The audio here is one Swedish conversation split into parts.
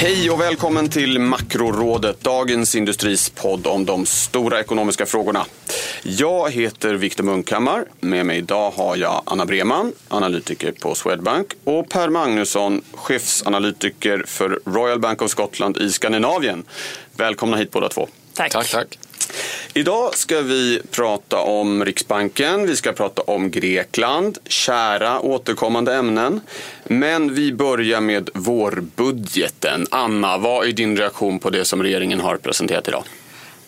Hej och välkommen till Makrorådet, dagens industris podd om de stora ekonomiska frågorna. Jag heter Viktor Munkhammar. Med mig idag har jag Anna Breman, analytiker på Swedbank och Per Magnusson, chefsanalytiker för Royal Bank of Scotland i Skandinavien. Välkomna hit båda två. Tack. Tack, tack. Idag ska vi prata om Riksbanken, vi ska prata om Grekland, kära återkommande ämnen. Men vi börjar med vårbudgeten. Anna, vad är din reaktion på det som regeringen har presenterat idag?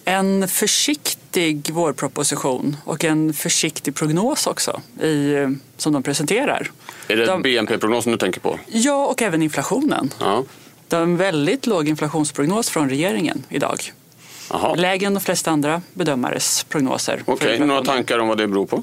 En försiktig vårproposition och en försiktig prognos också i, som de presenterar. Är det De- BNP-prognosen du tänker på? Ja, och även inflationen. Ja. Det är en väldigt låg inflationsprognos från regeringen idag. Jaha. Lägre än de flesta andra bedömares prognoser. Okej, inflationen. några tankar om vad det beror på?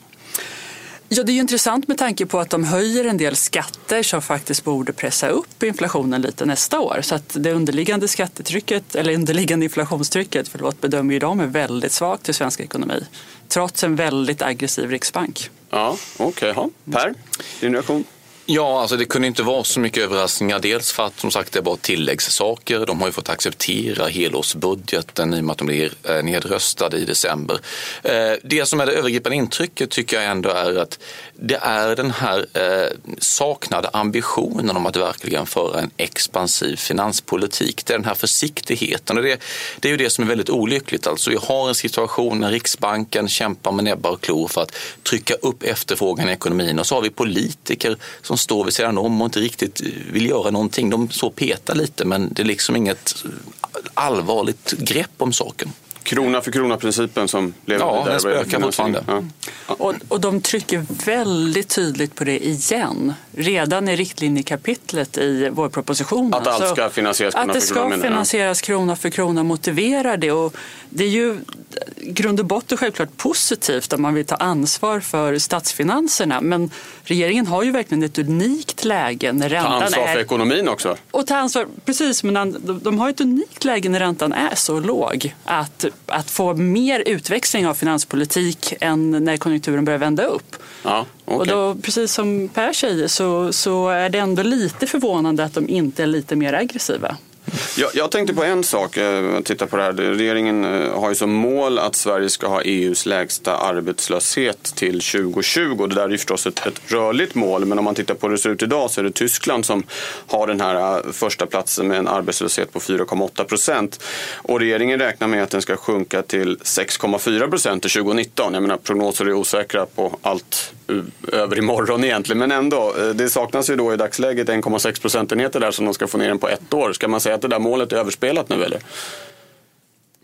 Ja, det är ju intressant med tanke på att de höjer en del skatter som faktiskt borde pressa upp inflationen lite nästa år. Så att det underliggande skattetrycket, eller underliggande inflationstrycket, förlåt, bedömer ju de är väldigt svagt i svensk ekonomi. Trots en väldigt aggressiv riksbank. Ja, okej. ja. Per, din reaktion? Ja, alltså det kunde inte vara så mycket överraskningar. Dels för att som sagt det var tilläggssaker. De har ju fått acceptera helårsbudgeten i och med att de blir eh, nedröstade i december. Eh, det som är det övergripande intrycket tycker jag ändå är att det är den här eh, saknade ambitionen om att verkligen föra en expansiv finanspolitik. Det är den här försiktigheten och det, det är ju det som är väldigt olyckligt. Alltså vi har en situation när Riksbanken kämpar med näbbar och klor för att trycka upp efterfrågan i ekonomin och så har vi politiker som står vid sidan om och inte riktigt vill göra någonting. De så petar lite men det är liksom inget allvarligt grepp om saken. Krona för krona-principen som lever Ja, vidare. den spökar fortfarande. Ja. Och de trycker väldigt tydligt på det igen. Redan i riktlinjekapitlet i vårpropositionen. Att allt ska finansieras krona Att det för ska krona, menar jag. finansieras krona för krona motiverar det. Och det är ju grund och botten självklart positivt om man vill ta ansvar för statsfinanserna. Men regeringen har ju verkligen ett unikt läge när Ta räntan ansvar för är... ekonomin också. Och ta ansvar, precis, men de- har ett unikt läge när räntan är så låg. Att, att få mer utväxling av finanspolitik än när konjunkturen börjar vända upp. Ja, okej. Och då, precis som Per säger så, så är det ändå lite förvånande att de inte är lite mer aggressiva. Jag, jag tänkte på en sak, eh, titta på det här. Regeringen eh, har ju som mål att Sverige ska ha EUs lägsta arbetslöshet till 2020. Det där är ju förstås ett, ett rörligt mål, men om man tittar på hur det ser ut idag så är det Tyskland som har den här eh, första platsen med en arbetslöshet på 4,8 procent. Och regeringen räknar med att den ska sjunka till 6,4 procent till 2019. Jag menar prognoser är osäkra på allt Eh, över imorgon egentligen, men ändå. Eh, det saknas ju då i dagsläget 1,6 procentenheter där som de ska få ner den på ett år. Ska man säga att det där målet är överspelat nu eller?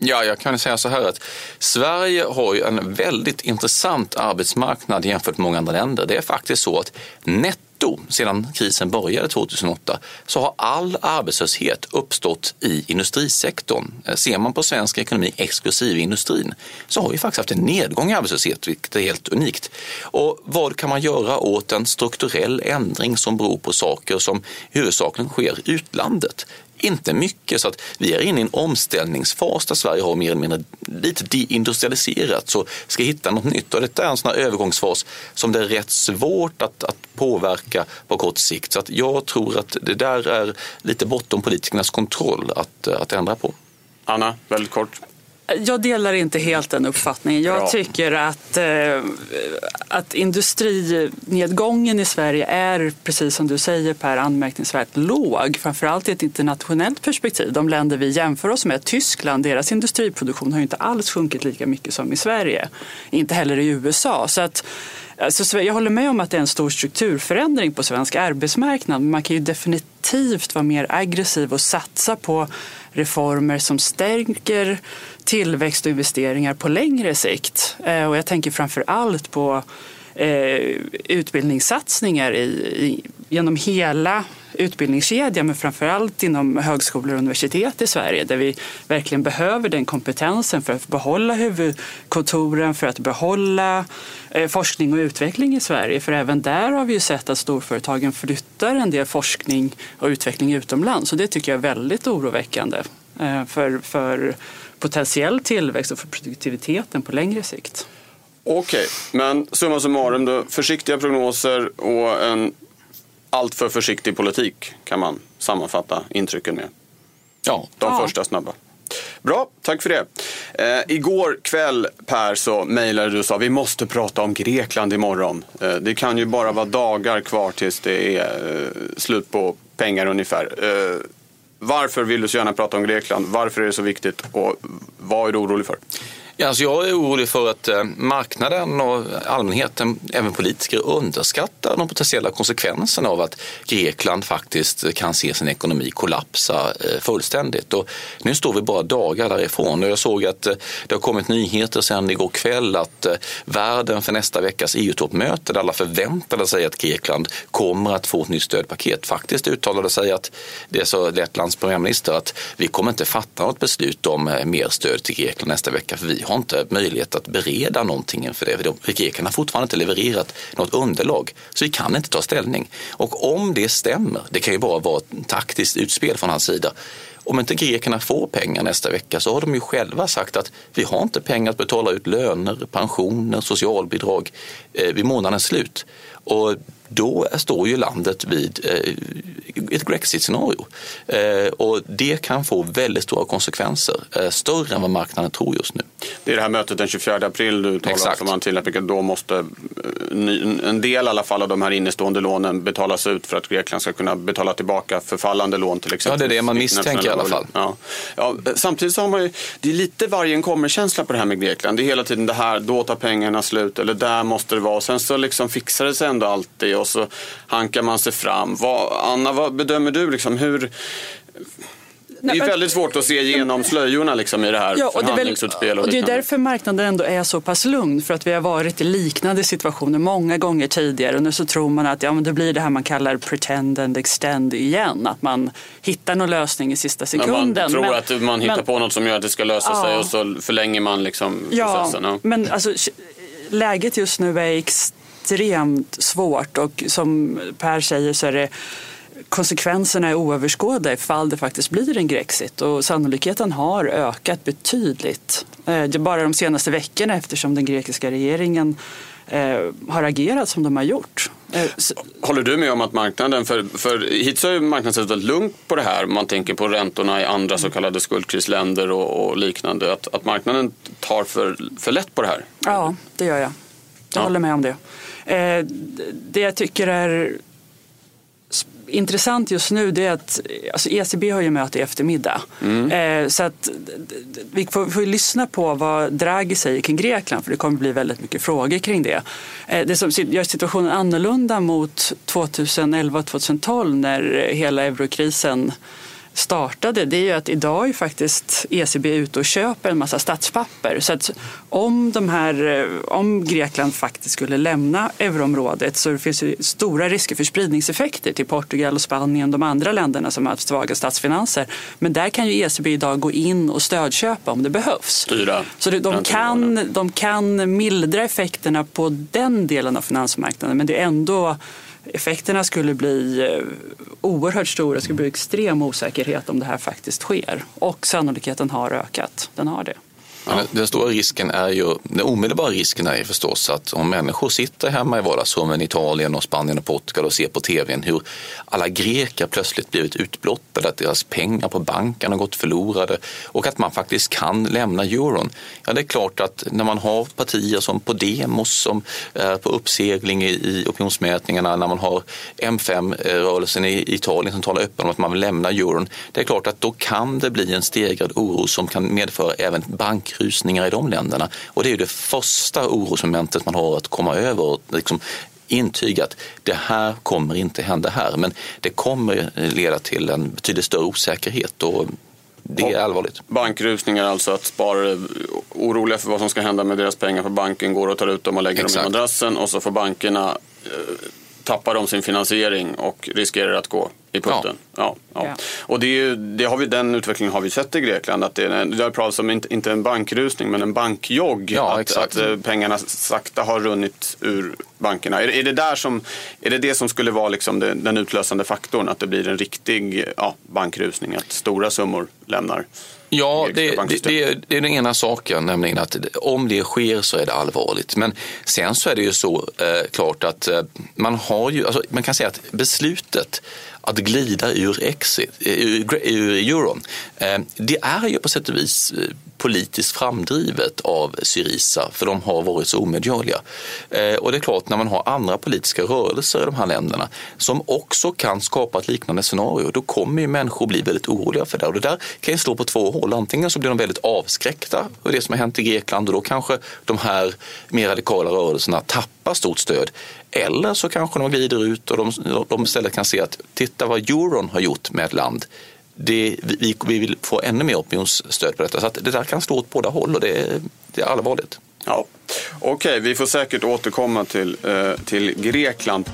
Ja, jag kan säga så här att Sverige har ju en väldigt intressant arbetsmarknad jämfört med många andra länder. Det är faktiskt så att netto sedan krisen började 2008 så har all arbetslöshet uppstått i industrisektorn. Ser man på svensk ekonomi exklusive industrin så har vi faktiskt haft en nedgång i arbetslöshet, vilket är helt unikt. Och vad kan man göra åt en strukturell ändring som beror på saker som huvudsakligen sker i utlandet? Inte mycket, så att vi är inne i en omställningsfas där Sverige har mer eller mindre lite deindustrialiserat så ska hitta något nytt. Och detta är en sån här övergångsfas som det är rätt svårt att, att påverka på kort sikt. Så att jag tror att det där är lite bortom politikernas kontroll att, att ändra på. Anna, väldigt kort. Jag delar inte helt den uppfattningen. Jag Bra. tycker att, eh, att industrinedgången i Sverige är, precis som du säger Per, anmärkningsvärt låg. Framförallt i ett internationellt perspektiv. De länder vi jämför oss med, Tyskland, deras industriproduktion har ju inte alls sjunkit lika mycket som i Sverige. Inte heller i USA. Så att, alltså, jag håller med om att det är en stor strukturförändring på svensk arbetsmarknad. Men man kan ju definitivt vara mer aggressiv och satsa på reformer som stärker tillväxt och investeringar på längre sikt. Eh, och jag tänker framför allt på eh, utbildningssatsningar i, i, genom hela utbildningskedjan, men framförallt inom högskolor och universitet i Sverige där vi verkligen behöver den kompetensen för att behålla huvudkontoren, för att behålla eh, forskning och utveckling i Sverige. För även där har vi ju sett att storföretagen flyttar en del forskning och utveckling utomlands och det tycker jag är väldigt oroväckande eh, för, för potentiell tillväxt och för produktiviteten på längre sikt. Okej, men summa summarum då, försiktiga prognoser och en alltför försiktig politik kan man sammanfatta intrycken med. Ja. De Ja. första snabba. Bra, tack för det. Eh, igår kväll Per så mejlade du och sa vi måste prata om Grekland imorgon. Eh, det kan ju bara vara dagar kvar tills det är eh, slut på pengar ungefär. Eh, varför vill du så gärna prata om Grekland? Varför är det så viktigt och vad är du orolig för? Ja, alltså jag är orolig för att eh, marknaden och allmänheten, även politiker, underskattar de potentiella konsekvenserna av att Grekland faktiskt kan se sin ekonomi kollapsa eh, fullständigt. Och nu står vi bara dagar därifrån och jag såg att eh, det har kommit nyheter sedan igår kväll att världen för nästa veckas EU-toppmöte där alla förväntade sig att Grekland kommer att få ett nytt stödpaket faktiskt uttalade sig att det är så Lettlands premiärminister att vi kommer inte fatta något beslut om mer stöd till Grekland nästa vecka för vi har inte möjlighet att bereda någonting inför det. För har fortfarande inte levererat något underlag så vi kan inte ta ställning. Och om det stämmer, det kan ju bara vara ett taktiskt utspel från hans sida, om inte grekerna får pengar nästa vecka så har de ju själva sagt att vi har inte pengar att betala ut löner, pensioner, socialbidrag eh, vid månadens slut. Och då står ju landet vid eh, ett Grexit-scenario. Eh, och det kan få väldigt stora konsekvenser, eh, större än vad marknaden tror just nu. Det är det här mötet den 24 april du talar om som man tillämpar. Då måste en del i alla fall av de här innestående lånen betalas ut för att Grekland ska kunna betala tillbaka förfallande lån till exempel. Ja, det är det man misstänker i alla fall. Ja. Ja, samtidigt så har man ju, det är lite vargen kommer-känsla på det här med Grekland. Det är hela tiden det här, då tar pengarna slut eller där måste det vara. Sen så liksom fixar det sig ändå alltid och så hankar man sig fram. Vad, Anna, vad bedömer du liksom hur det är men- väldigt svårt att se genom slöjorna liksom, i det här Ja, och det, är väl, förhandlingsutspel och och det är därför marknaden ändå är så pass lugn. För att vi har varit i liknande situationer många gånger tidigare. Och nu så tror man att ja, men det blir det här man kallar pretend and extend igen. Att man hittar någon lösning i sista sekunden. man tror Men- att man hittar men- på något som gör att det ska lösa sig Ja. och så förlänger man liksom Ja, processen. Ja. men alltså, läget just nu är extremt svårt och som Per säger så är det konsekvenserna är oöverskådliga ifall det faktiskt blir en Grexit och sannolikheten har ökat betydligt. Eh, det är bara de senaste veckorna eftersom den grekiska regeringen eh, har agerat som de har gjort. Eh, Håller du med om att marknaden, för, för hittills har ju marknaden sett lugnt på det här. Man tänker på räntorna i andra så kallade skuldkrisländer och, och liknande. Att, att marknaden tar för, för lätt på det här. Ja, det gör jag. Jag Ja. håller med om det. Eh, det jag tycker är intressant just nu det är att alltså ECB har ju möte i eftermiddag. Eh, så att vi får, får lyssna på vad Draghi säger kring Grekland för det kommer bli väldigt mycket frågor kring det. Eh, det som gör situationen annorlunda mot 2011-2012 när hela eurokrisen startade det är ju att idag är faktiskt ECB ute och köper en massa statspapper. Så att om, de här, eh, om Grekland faktiskt skulle lämna euroområdet så finns det stora risker för spridningseffekter till Portugal och Spanien, de andra länderna som har svaga statsfinanser. Men där kan ju ECB idag gå in och stödköpa om det behövs. Styra Så de, kan, de kan mildra effekterna på den delen av finansmarknaden men det är ändå Effekterna skulle bli eh, oerhört stora, det skulle bli extrem osäkerhet om det här faktiskt sker. Och sannolikheten har ökat, den har det. Men den- Den stora risken är ju, den omedelbara risken är ju förstås att om människor sitter hemma i vardagsrummen i Italien och Spanien och Portugal och ser på tvn hur alla greker plötsligt blivit utblottade, att deras pengar på banken har gått förlorade och att man faktiskt kan lämna euron. Ja, det är klart att när man har partier som Podemos som är på uppsegling i, opinionsmätningarna, när man har M5-rörelsen i Italien som talar öppet om att man vill lämna euron, det är klart att då kan det bli en stegrad oro som kan medföra även bankrusningar i de länderna. Och det är ju det första orosmomentet man har att komma över och liksom intyga att det här kommer inte hända här. Men det kommer leda till en betydligt större osäkerhet och det är allvarligt. Bankrusningar, alltså att sparare är oroliga för vad som ska hända med deras pengar på banken, går och tar ut dem och lägger dem Exakt. i madrassen och så får bankerna eh, tappar de sin finansiering och riskerar att gå i putten. Ja. Ja, ja. Och det, är, det har vi, den utvecklingen har vi sett i Grekland. Att det, är, det har pratats om inte, inte en bankrusning men en bankjogg. Ja, att, att, eh, pengarna sakta har runnit ur bankerna. Är, är, det, där som, är det det som skulle vara liksom det, den utlösande faktorn? Att det blir en riktig ja, bankrusning? Att stora summor lämnar? Ja, det, det, det, är den ena saken, nämligen att om det sker så är det allvarligt. Men sen så är det ju så eh, klart att eh, man har ju, alltså, man kan säga att beslutet att glida ur, exit, ur, ur euron, eh, det är ju på sätt och vis eh, politiskt framdrivet av Syriza för de har varit så omedgörliga. Eh, och det är klart när man har andra politiska rörelser i de här länderna som också kan skapa ett liknande scenario, då kommer ju människor bli väldigt oroliga för det. Och det där kan ju slå på två håll. Antingen så blir de väldigt avskräckta av det som har hänt i Grekland och då kanske de här mer radikala rörelserna tappar stort stöd. Eller så kanske de glider ut och de, de istället kan se att titta vad euron har gjort med ett land det, vi, vi vill få ännu mer opinionsstöd på detta. Så det där kan slå åt båda håll och det, det är allvarligt. Ja. Okej, okay, vi får säkert återkomma till, eh, till Grekland.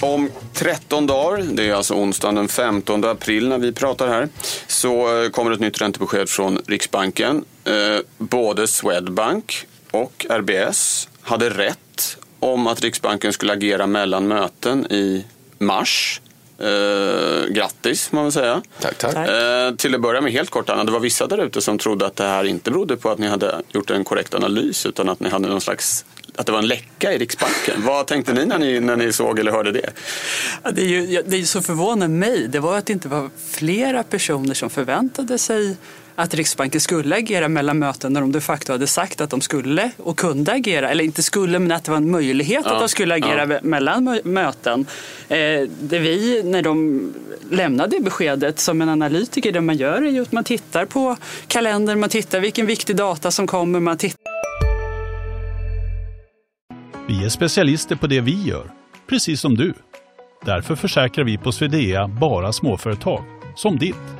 Om 13 dagar, det är alltså onsdagen den 15 april när vi pratar här, så eh, kommer ett nytt räntebesked från Riksbanken. Eh, både Swedbank och RBS hade rätt om att Riksbanken skulle agera mellan möten i mars Eh, grattis, får man väl säga. Tack, tack. Eh, till att börja med, helt kort Anna, det var vissa där ute som trodde att det här inte berodde på att ni hade gjort en korrekt analys utan att ni hade någon slags att det var en läcka i Riksbanken. Vad tänkte ni när ni, när ni såg eller hörde det? Ja, det, är ju, det är så förvånande mig, det var att det inte var flera personer som förväntade sig att Riksbanken skulle agera mellan möten när de de facto hade sagt att de skulle och kunde agera, eller inte skulle men att det var en möjlighet ja, att de skulle agera ja. mellan möten. Eh, det vi, när de lämnade beskedet som en analytiker, det man gör är ju att man tittar på kalendern, man tittar vilken viktig data som kommer, man tittar vi är specialister på det vi gör, precis som du. Därför försäkrar vi på Swedea bara småföretag, som ditt.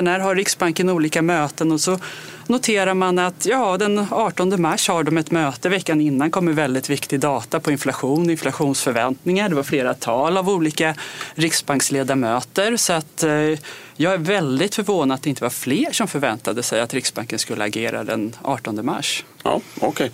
När har Riksbanken olika möten och så noterar man att ja, den 18 mars har de ett möte. Veckan innan kommer väldigt viktig data på inflation, inflationsförväntningar. Det var flera tal av olika riksbanksledamöter. Så att, eh, jag är väldigt förvånad att det inte var fler som förväntade sig att Riksbanken skulle agera den 18 mars. Ja, Okej, okay.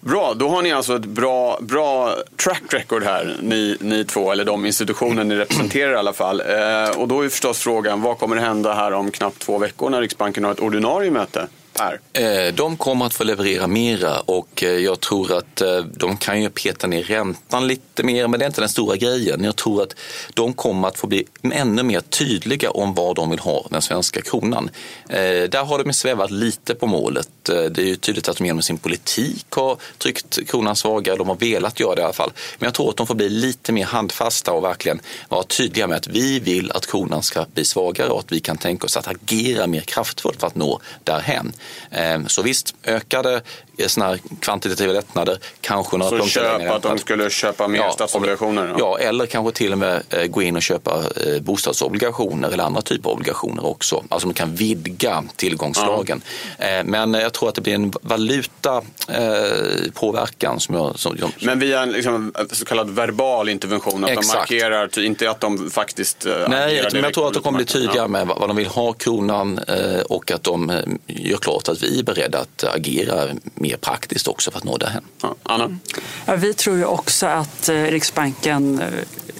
bra. Då har ni alltså ett bra, bra track record här, ni, ni två, eller de institutioner ni representerar i alla fall. Eh, och då är förstås frågan, vad kommer hända här om knappt två veckor när Riksbanken har ett ordinarie möte? Per? Eh, de kommer att få leverera mera och eh, jag tror att eh, de kan ju peta ner räntan lite mer, men det är inte den stora grejen. Jag tror att de kommer att få bli ännu mer tydliga om vad de vill ha den svenska kronan. Där har de svävat lite på målet. Det är ju tydligt att de genom sin politik har tryckt kronan svagare. De har velat göra det i alla fall. Men jag tror att de får bli lite mer handfasta och verkligen vara tydliga med att vi vill att kronan ska bli svagare och att vi kan tänka oss att agera mer kraftfullt för att nå därhen. Eh, så visst, ökade såna här kvantitativa lättnader, kanske några så punkter köp, längre. att de skulle köpa mer ja, statsobligationer? Ja. ja, eller kanske till och med eh, gå in och köpa eh, bostadsobligationer eller andra typer av obligationer också. Alltså de kan vidga tillgångslagen. Ja. Men jag tror att det blir en valuta eh, påverkan. Som jag, som, som, men via en liksom, så kallad verbal intervention, att Exakt. de markerar, inte att de faktiskt Nej, men jag tror att de kommer bli tydliga med vad de vill ha kronan och att de gör klart att vi är beredda att agera mer praktiskt också för att nå därhen. Ja, Anna? Ja, vi tror ju också att eh, Riksbanken eh,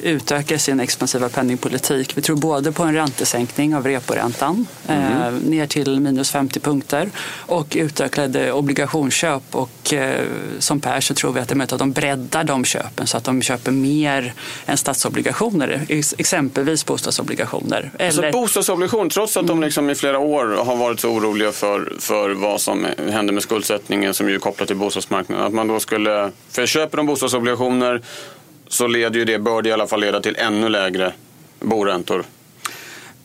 utökar sin expansiva penningpolitik. Vi tror både på en räntesänkning av reporäntan mm. eh, ner till minus 50 punkter och utökade obligationsköp. Och eh, som Per så tror vi att det är möjligt att de breddar de köpen så att de köper mer än statsobligationer, exempelvis bostadsobligationer. Alltså Eller... Alltså bostadsobligationer, trots att de liksom i flera år har varit så oroliga för, för vad som händer med skuldsättningen som ju är kopplat till bostadsmarknaden. Att man då skulle, för köper de bostadsobligationer så leder ju det, bör det i alla fall leda till ännu lägre boräntor.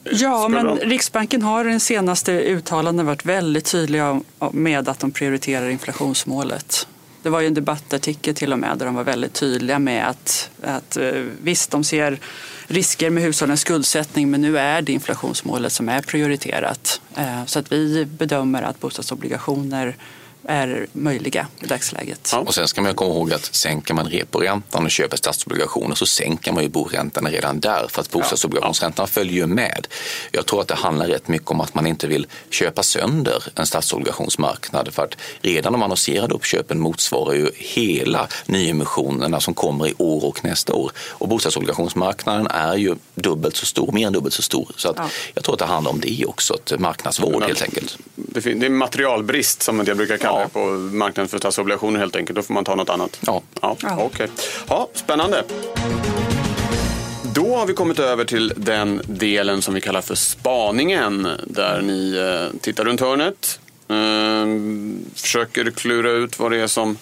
Ja, men Riksbanken har den senaste uttalanden varit väldigt tydliga med att de prioriterar inflationsmålet. Det var ju en debattartikel till och med där de var väldigt tydliga med att, att eh, visst, de ser risker med hushållens skuldsättning men nu är det inflationsmålet som är prioriterat. Eh, så att vi bedömer att bostadsobligationer är möjliga i dagsläget. Ja. Och sen ska man komma ihåg att sänker man reporäntan och köper statsobligationer så sänker man ju boräntan redan där för att bostadsobligationsräntan följer med. Jag tror att det handlar rätt mycket om att man inte vill köpa sönder en statsobligationsmarknad för att redan de annonserade uppköpen motsvarar ju hela nyemissionerna som kommer i år och nästa år. Och bostadsobligationsmarknaden är ju dubbelt så stor, mer än dubbelt så stor. Så att ja. jag tror att det handlar om det också, ett marknadsvård helt enkelt. Det är materialbrist som jag brukar kalla ja. på marknaden för statsobligationer helt enkelt. Då får man ta något annat. Ja. Ja, ja. Okay. ja, spännande. Då har vi kommit över till den delen som vi kallar för spaningen. Där ni eh, tittar runt hörnet, eh, försöker klura ut vad det är som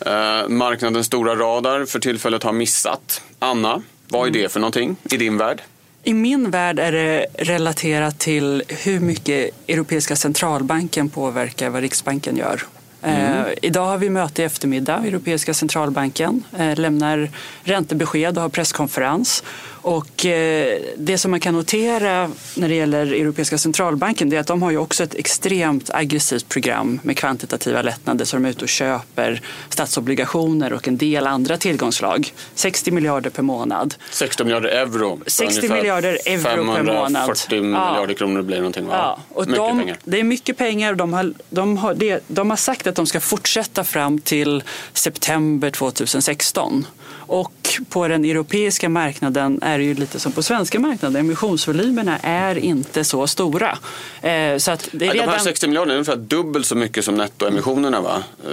eh, marknadens stora radar för tillfället har missat. Anna, vad är det för någonting i din värld? I min värld är det relaterat till hur mycket Europeiska centralbanken påverkar vad Riksbanken gör. Mm. Eh, idag har vi möte i eftermiddag, Europeiska centralbanken eh, lämnar räntebesked och har presskonferens. Och eh, det som man kan notera när det gäller Europeiska centralbanken är att de har ju också ett extremt aggressivt program med kvantitativa lättnader så de är ute och köper statsobligationer och en del andra tillgångslag. 60 miljarder per månad. 60 miljarder euro. 60 miljarder euro per månad. 540 miljarder kronor blir någonting va? Ja, och mycket de, pengar. Det är mycket pengar och de har, de, har, det, de har sagt att de ska fortsätta fram till september 2016. Och på den europeiska marknaden är det ju lite som på svenska marknaden. Emissionsvolymerna är inte så stora. Eh, så att det är redan... De här 60 miljarderna är ungefär dubbelt så mycket som nettoemissionerna va? Eh,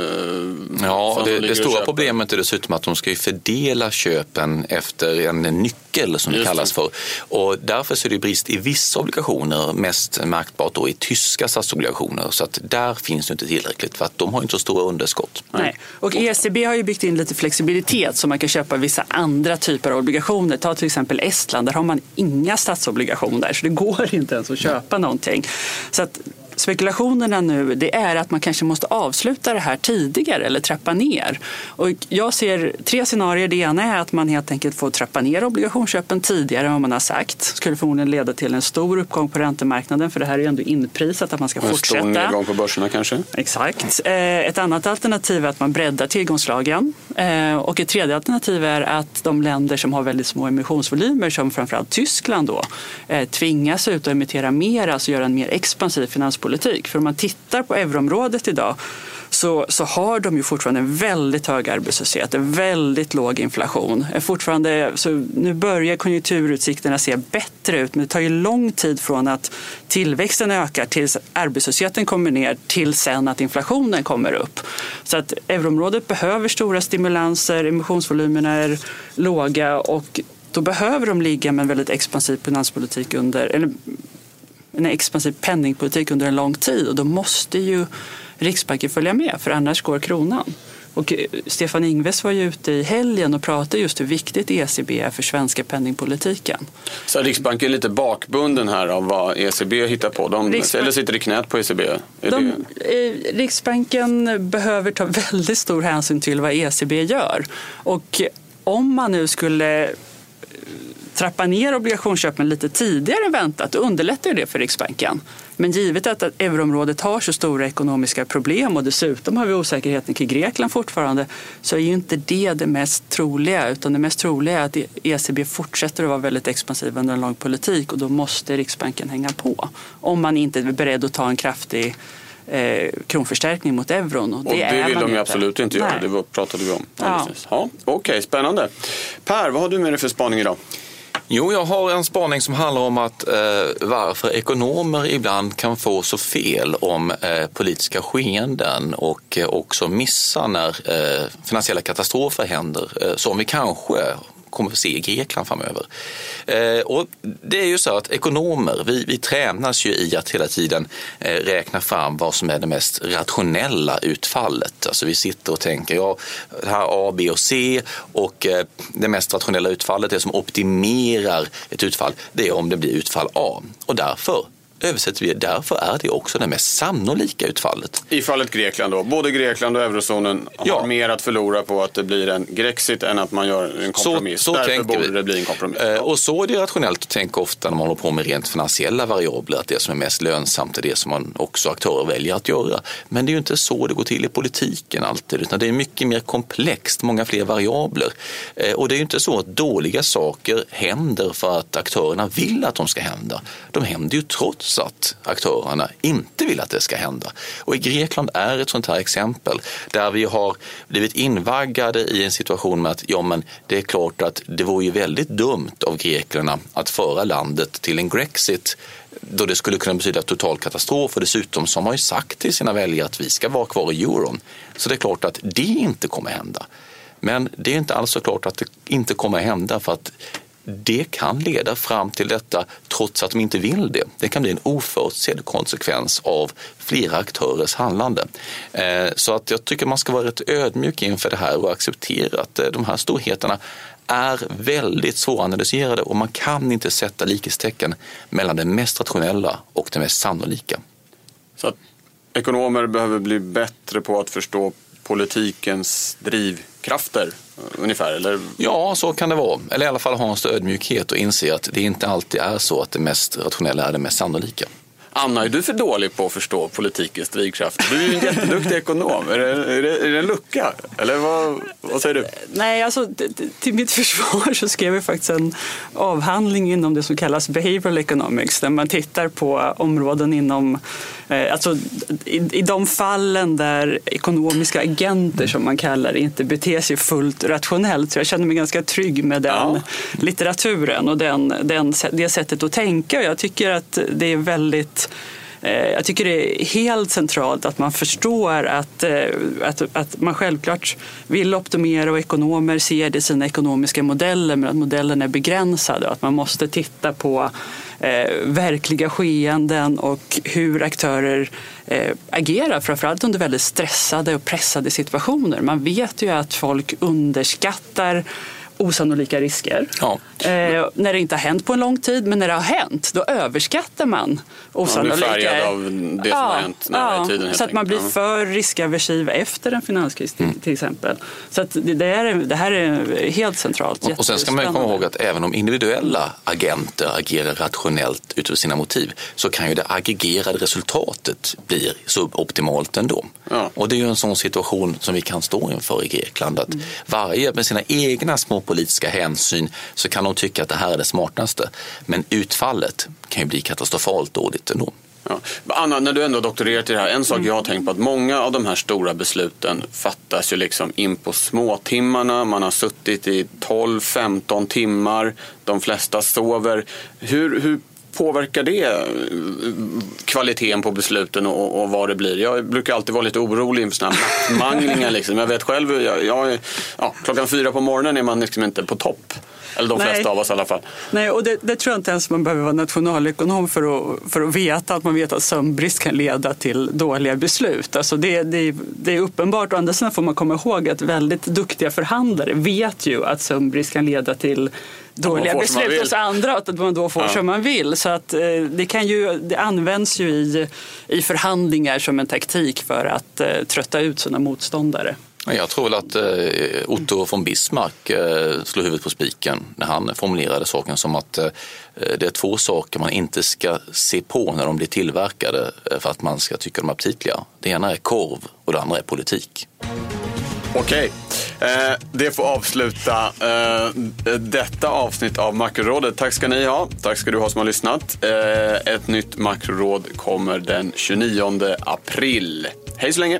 ja, det, det stora problemet är dessutom att de ska fördela köpen efter en nyckel som det kallas för. Och därför så är det brist i vissa obligationer, mest märkbart då i tyska statsobligationer. Så att där finns det inte tillräckligt för att de har inte så stora underskott. Nej. Och ECB har ju byggt in lite flexibilitet så man kan köpa vissa andra typer av obligationer. Ta till exempel Estland, där har man inga statsobligationer så det går inte ens att köpa någonting. Så att spekulationerna nu det är att man kanske måste avsluta det här tidigare eller trappa ner. Och jag ser tre scenarier. Det ena är att man helt enkelt får trappa ner obligationsköpen tidigare än vad man har sagt. Det skulle förmodligen leda till en stor uppgång på räntemarknaden för det här är ju ändå inprisat att man ska en fortsätta. En stor nedgång på börserna kanske? Exakt. Eh, ett annat alternativ är att man breddar tillgångslagen. Eh, och ett tredje alternativ är att de länder som har väldigt små emissionsvolymer som framförallt Tyskland då eh, tvingas ut och emittera mer, alltså göra en mer expansiv finanspolitik finanspolitik. För om man tittar på euroområdet idag så, så har de ju fortfarande en väldigt hög arbetslöshet, en väldigt låg inflation. Fortfarande, så nu börjar konjunkturutsikterna se bättre ut men det tar ju lång tid från att tillväxten ökar tills arbetslösheten kommer ner till sen att inflationen kommer upp. Så att euroområdet behöver stora stimulanser, emissionsvolymerna är låga och då behöver de ligga med en väldigt expansiv finanspolitik under, eller en expansiv penningpolitik under en lång tid och då måste ju Riksbanken följa med för annars går kronan. Och eh, Stefan Ingves var ju ute i helgen och pratade just hur viktigt ECB är för svenska penningpolitiken. Så Riksbanken är lite bakbunden här av vad ECB hittar på? De, Riksbank... Eller sitter i knät på ECB? De, eh, Riksbanken behöver ta väldigt stor hänsyn till vad ECB gör. Och om man nu skulle trappa ner obligationsköpen lite tidigare än väntat, då underlättar det för Riksbanken. Men givet att euroområdet har så stora ekonomiska problem och dessutom har vi osäkerheten kring Grekland fortfarande så är ju inte det det mest troliga utan det mest troliga är att ECB fortsätter att vara väldigt expansiv under en lång politik och då måste Riksbanken hänga på. Om man inte är beredd att ta en kraftig eh, kronförstärkning mot euron. Och det, och det vill de ju absolut inte göra, Nej. det pratade vi om. Ja. Ja, Okej, okay, spännande. Per, vad har du med dig för spaning idag? Jo, jag har en spaning som handlar om att eh, varför ekonomer ibland kan få så fel om eh, politiska skeenden och eh, också missa när eh, finansiella katastrofer händer, eh, som vi kanske kommer att se i Grekland framöver. Eh, och det är ju så att ekonomer, vi, vi tränas ju i att hela tiden eh, räkna fram vad som är det mest rationella utfallet. Alltså vi sitter och tänker, ja, det här A, B och C och eh, det mest rationella utfallet, det som optimerar ett utfall, det är om det blir utfall A. Och därför översätter vi det. Därför är det också det mest sannolika utfallet. I fallet Grekland då, både Grekland och eurozonen Ja. har mer att förlora på att det blir en Grexit än att man gör en kompromiss. Så, så Därför borde vi. det bli en kompromiss. Eh, Och så är det rationellt att tänka ofta när man håller på med rent finansiella variabler, att det som är mest lönsamt är det som man också aktörer väljer att göra. Men det är ju inte så det går till i politiken alltid, utan det är mycket mer komplext, många fler variabler. Eh, Och det är ju inte så att dåliga saker händer för att aktörerna vill att de ska hända. De händer ju trots att aktörerna inte vill att det ska hända. Och i Grekland är ett sånt här exempel där vi har blivit invaggade i en situation med att ja, men det är klart att det vore ju väldigt dumt av grekerna att föra landet till en Grexit då det skulle kunna betyda total katastrof och dessutom så har man ju sagt till sina väljare att vi ska vara kvar i euron. Så det är klart att det inte kommer hända. Men det är inte alls så klart att det inte kommer hända för att det kan leda fram till detta trots att de inte vill det. Det kan bli en oförutsedd konsekvens av flera aktörers handlande. Eh, så att jag tycker man ska vara rätt ödmjuk inför det här och acceptera att eh, de här storheterna är väldigt svåranalyserade och man kan inte sätta likhetstecken mellan det mest rationella och det mest sannolika. Så att ekonomer behöver bli bättre på att förstå politikens drivkrafter eh, ungefär, eller? Ja, så kan det vara. Eller i alla fall ha en större ödmjukhet och inse att det inte alltid är så att det mest rationella är det mest sannolika. Anna, är du för dålig på att förstå politikens drivkraft? Du är ju en jätteduktig ekonom. Är det, är det, är det en lucka? Eller vad, vad säger du? Nej, alltså till mitt försvar så skrev jag faktiskt en avhandling inom det som kallas behavioral economics där man tittar på områden inom, alltså i, i de fallen där ekonomiska agenter som man kallar det inte beter sig fullt rationellt. Så jag känner mig ganska trygg med den Ja. litteraturen och den, den, det sättet att tänka. Jag tycker att det är väldigt Eh, Eh, jag tycker det är helt centralt att man förstår att, eh, att, att man självklart vill optimera och ekonomer ser det i sina ekonomiska modeller men att modellen är begränsad och att man måste titta på eh, verkliga skeenden och hur aktörer eh, agerar, framförallt under väldigt stressade och pressade situationer. Man vet ju att folk underskattar osannolika risker. Ja. Eh, när det inte har hänt på en lång tid, men när det har hänt, då överskattar man osannolika... färgad av det som har hänt nära i tiden, Så att man blir. Ja. för riskaversiv efter en finanskris till, Mm. till exempel. Så att det, är, det här är helt centralt. Och sen ska man ju komma ihåg att även om individuella agenter agerar rationellt utifrån sina motiv så kan ju det aggregerade resultatet bli suboptimalt ändå. Ja. Och det är ju en sån situation som vi kan stå inför i Grekland. Att varje med sina egna små politiska hänsyn så kan de tycka att det här är det smartaste. Men utfallet kan ju bli katastrofalt dåligt ändå. Ja. Anna, när du ändå doktorerat i det här, en sak jag har tänkt på att många av de här stora besluten fattas ju liksom in på småtimmarna. Man har suttit i 12-15 timmar, de flesta sover. Hur, hur påverkar det eh, kvaliteten på besluten och, och vad det blir? Jag brukar alltid vara lite orolig inför sådana här nattmanglingar. Liksom. Jag vet själv, jag, jag, ja, klockan fyra på morgonen är man liksom inte på topp. Eller de Nej. flesta av oss i alla fall. Nej, och det, det tror jag inte ens man behöver vara nationalekonom för att, för att veta att man vet att sömnbrist kan leda till dåliga beslut. Alltså det, det, det är uppenbart. Å andra sidan får man komma ihåg att väldigt duktiga förhandlare vet ju att sömnbrist kan leda till dåliga beslut hos andra och att man då får Ja. som man vill. Så att eh, det, kan ju, det används ju i, i förhandlingar som en taktik för att eh, trötta ut sina motståndare. Jag tror väl att eh, Otto von Bismarck eh, slog huvudet på spiken när han formulerade saken som att eh, det är två saker man inte ska se på när de blir tillverkade för att man ska tycka de är aptitliga. Det ena är korv och det andra är politik. Okej, eh, det får avsluta eh, detta avsnitt av Makrorådet. Tack ska ni ha. Tack ska du ha som har lyssnat. Eh, ett nytt makroråd kommer den 29 april. Hej så länge!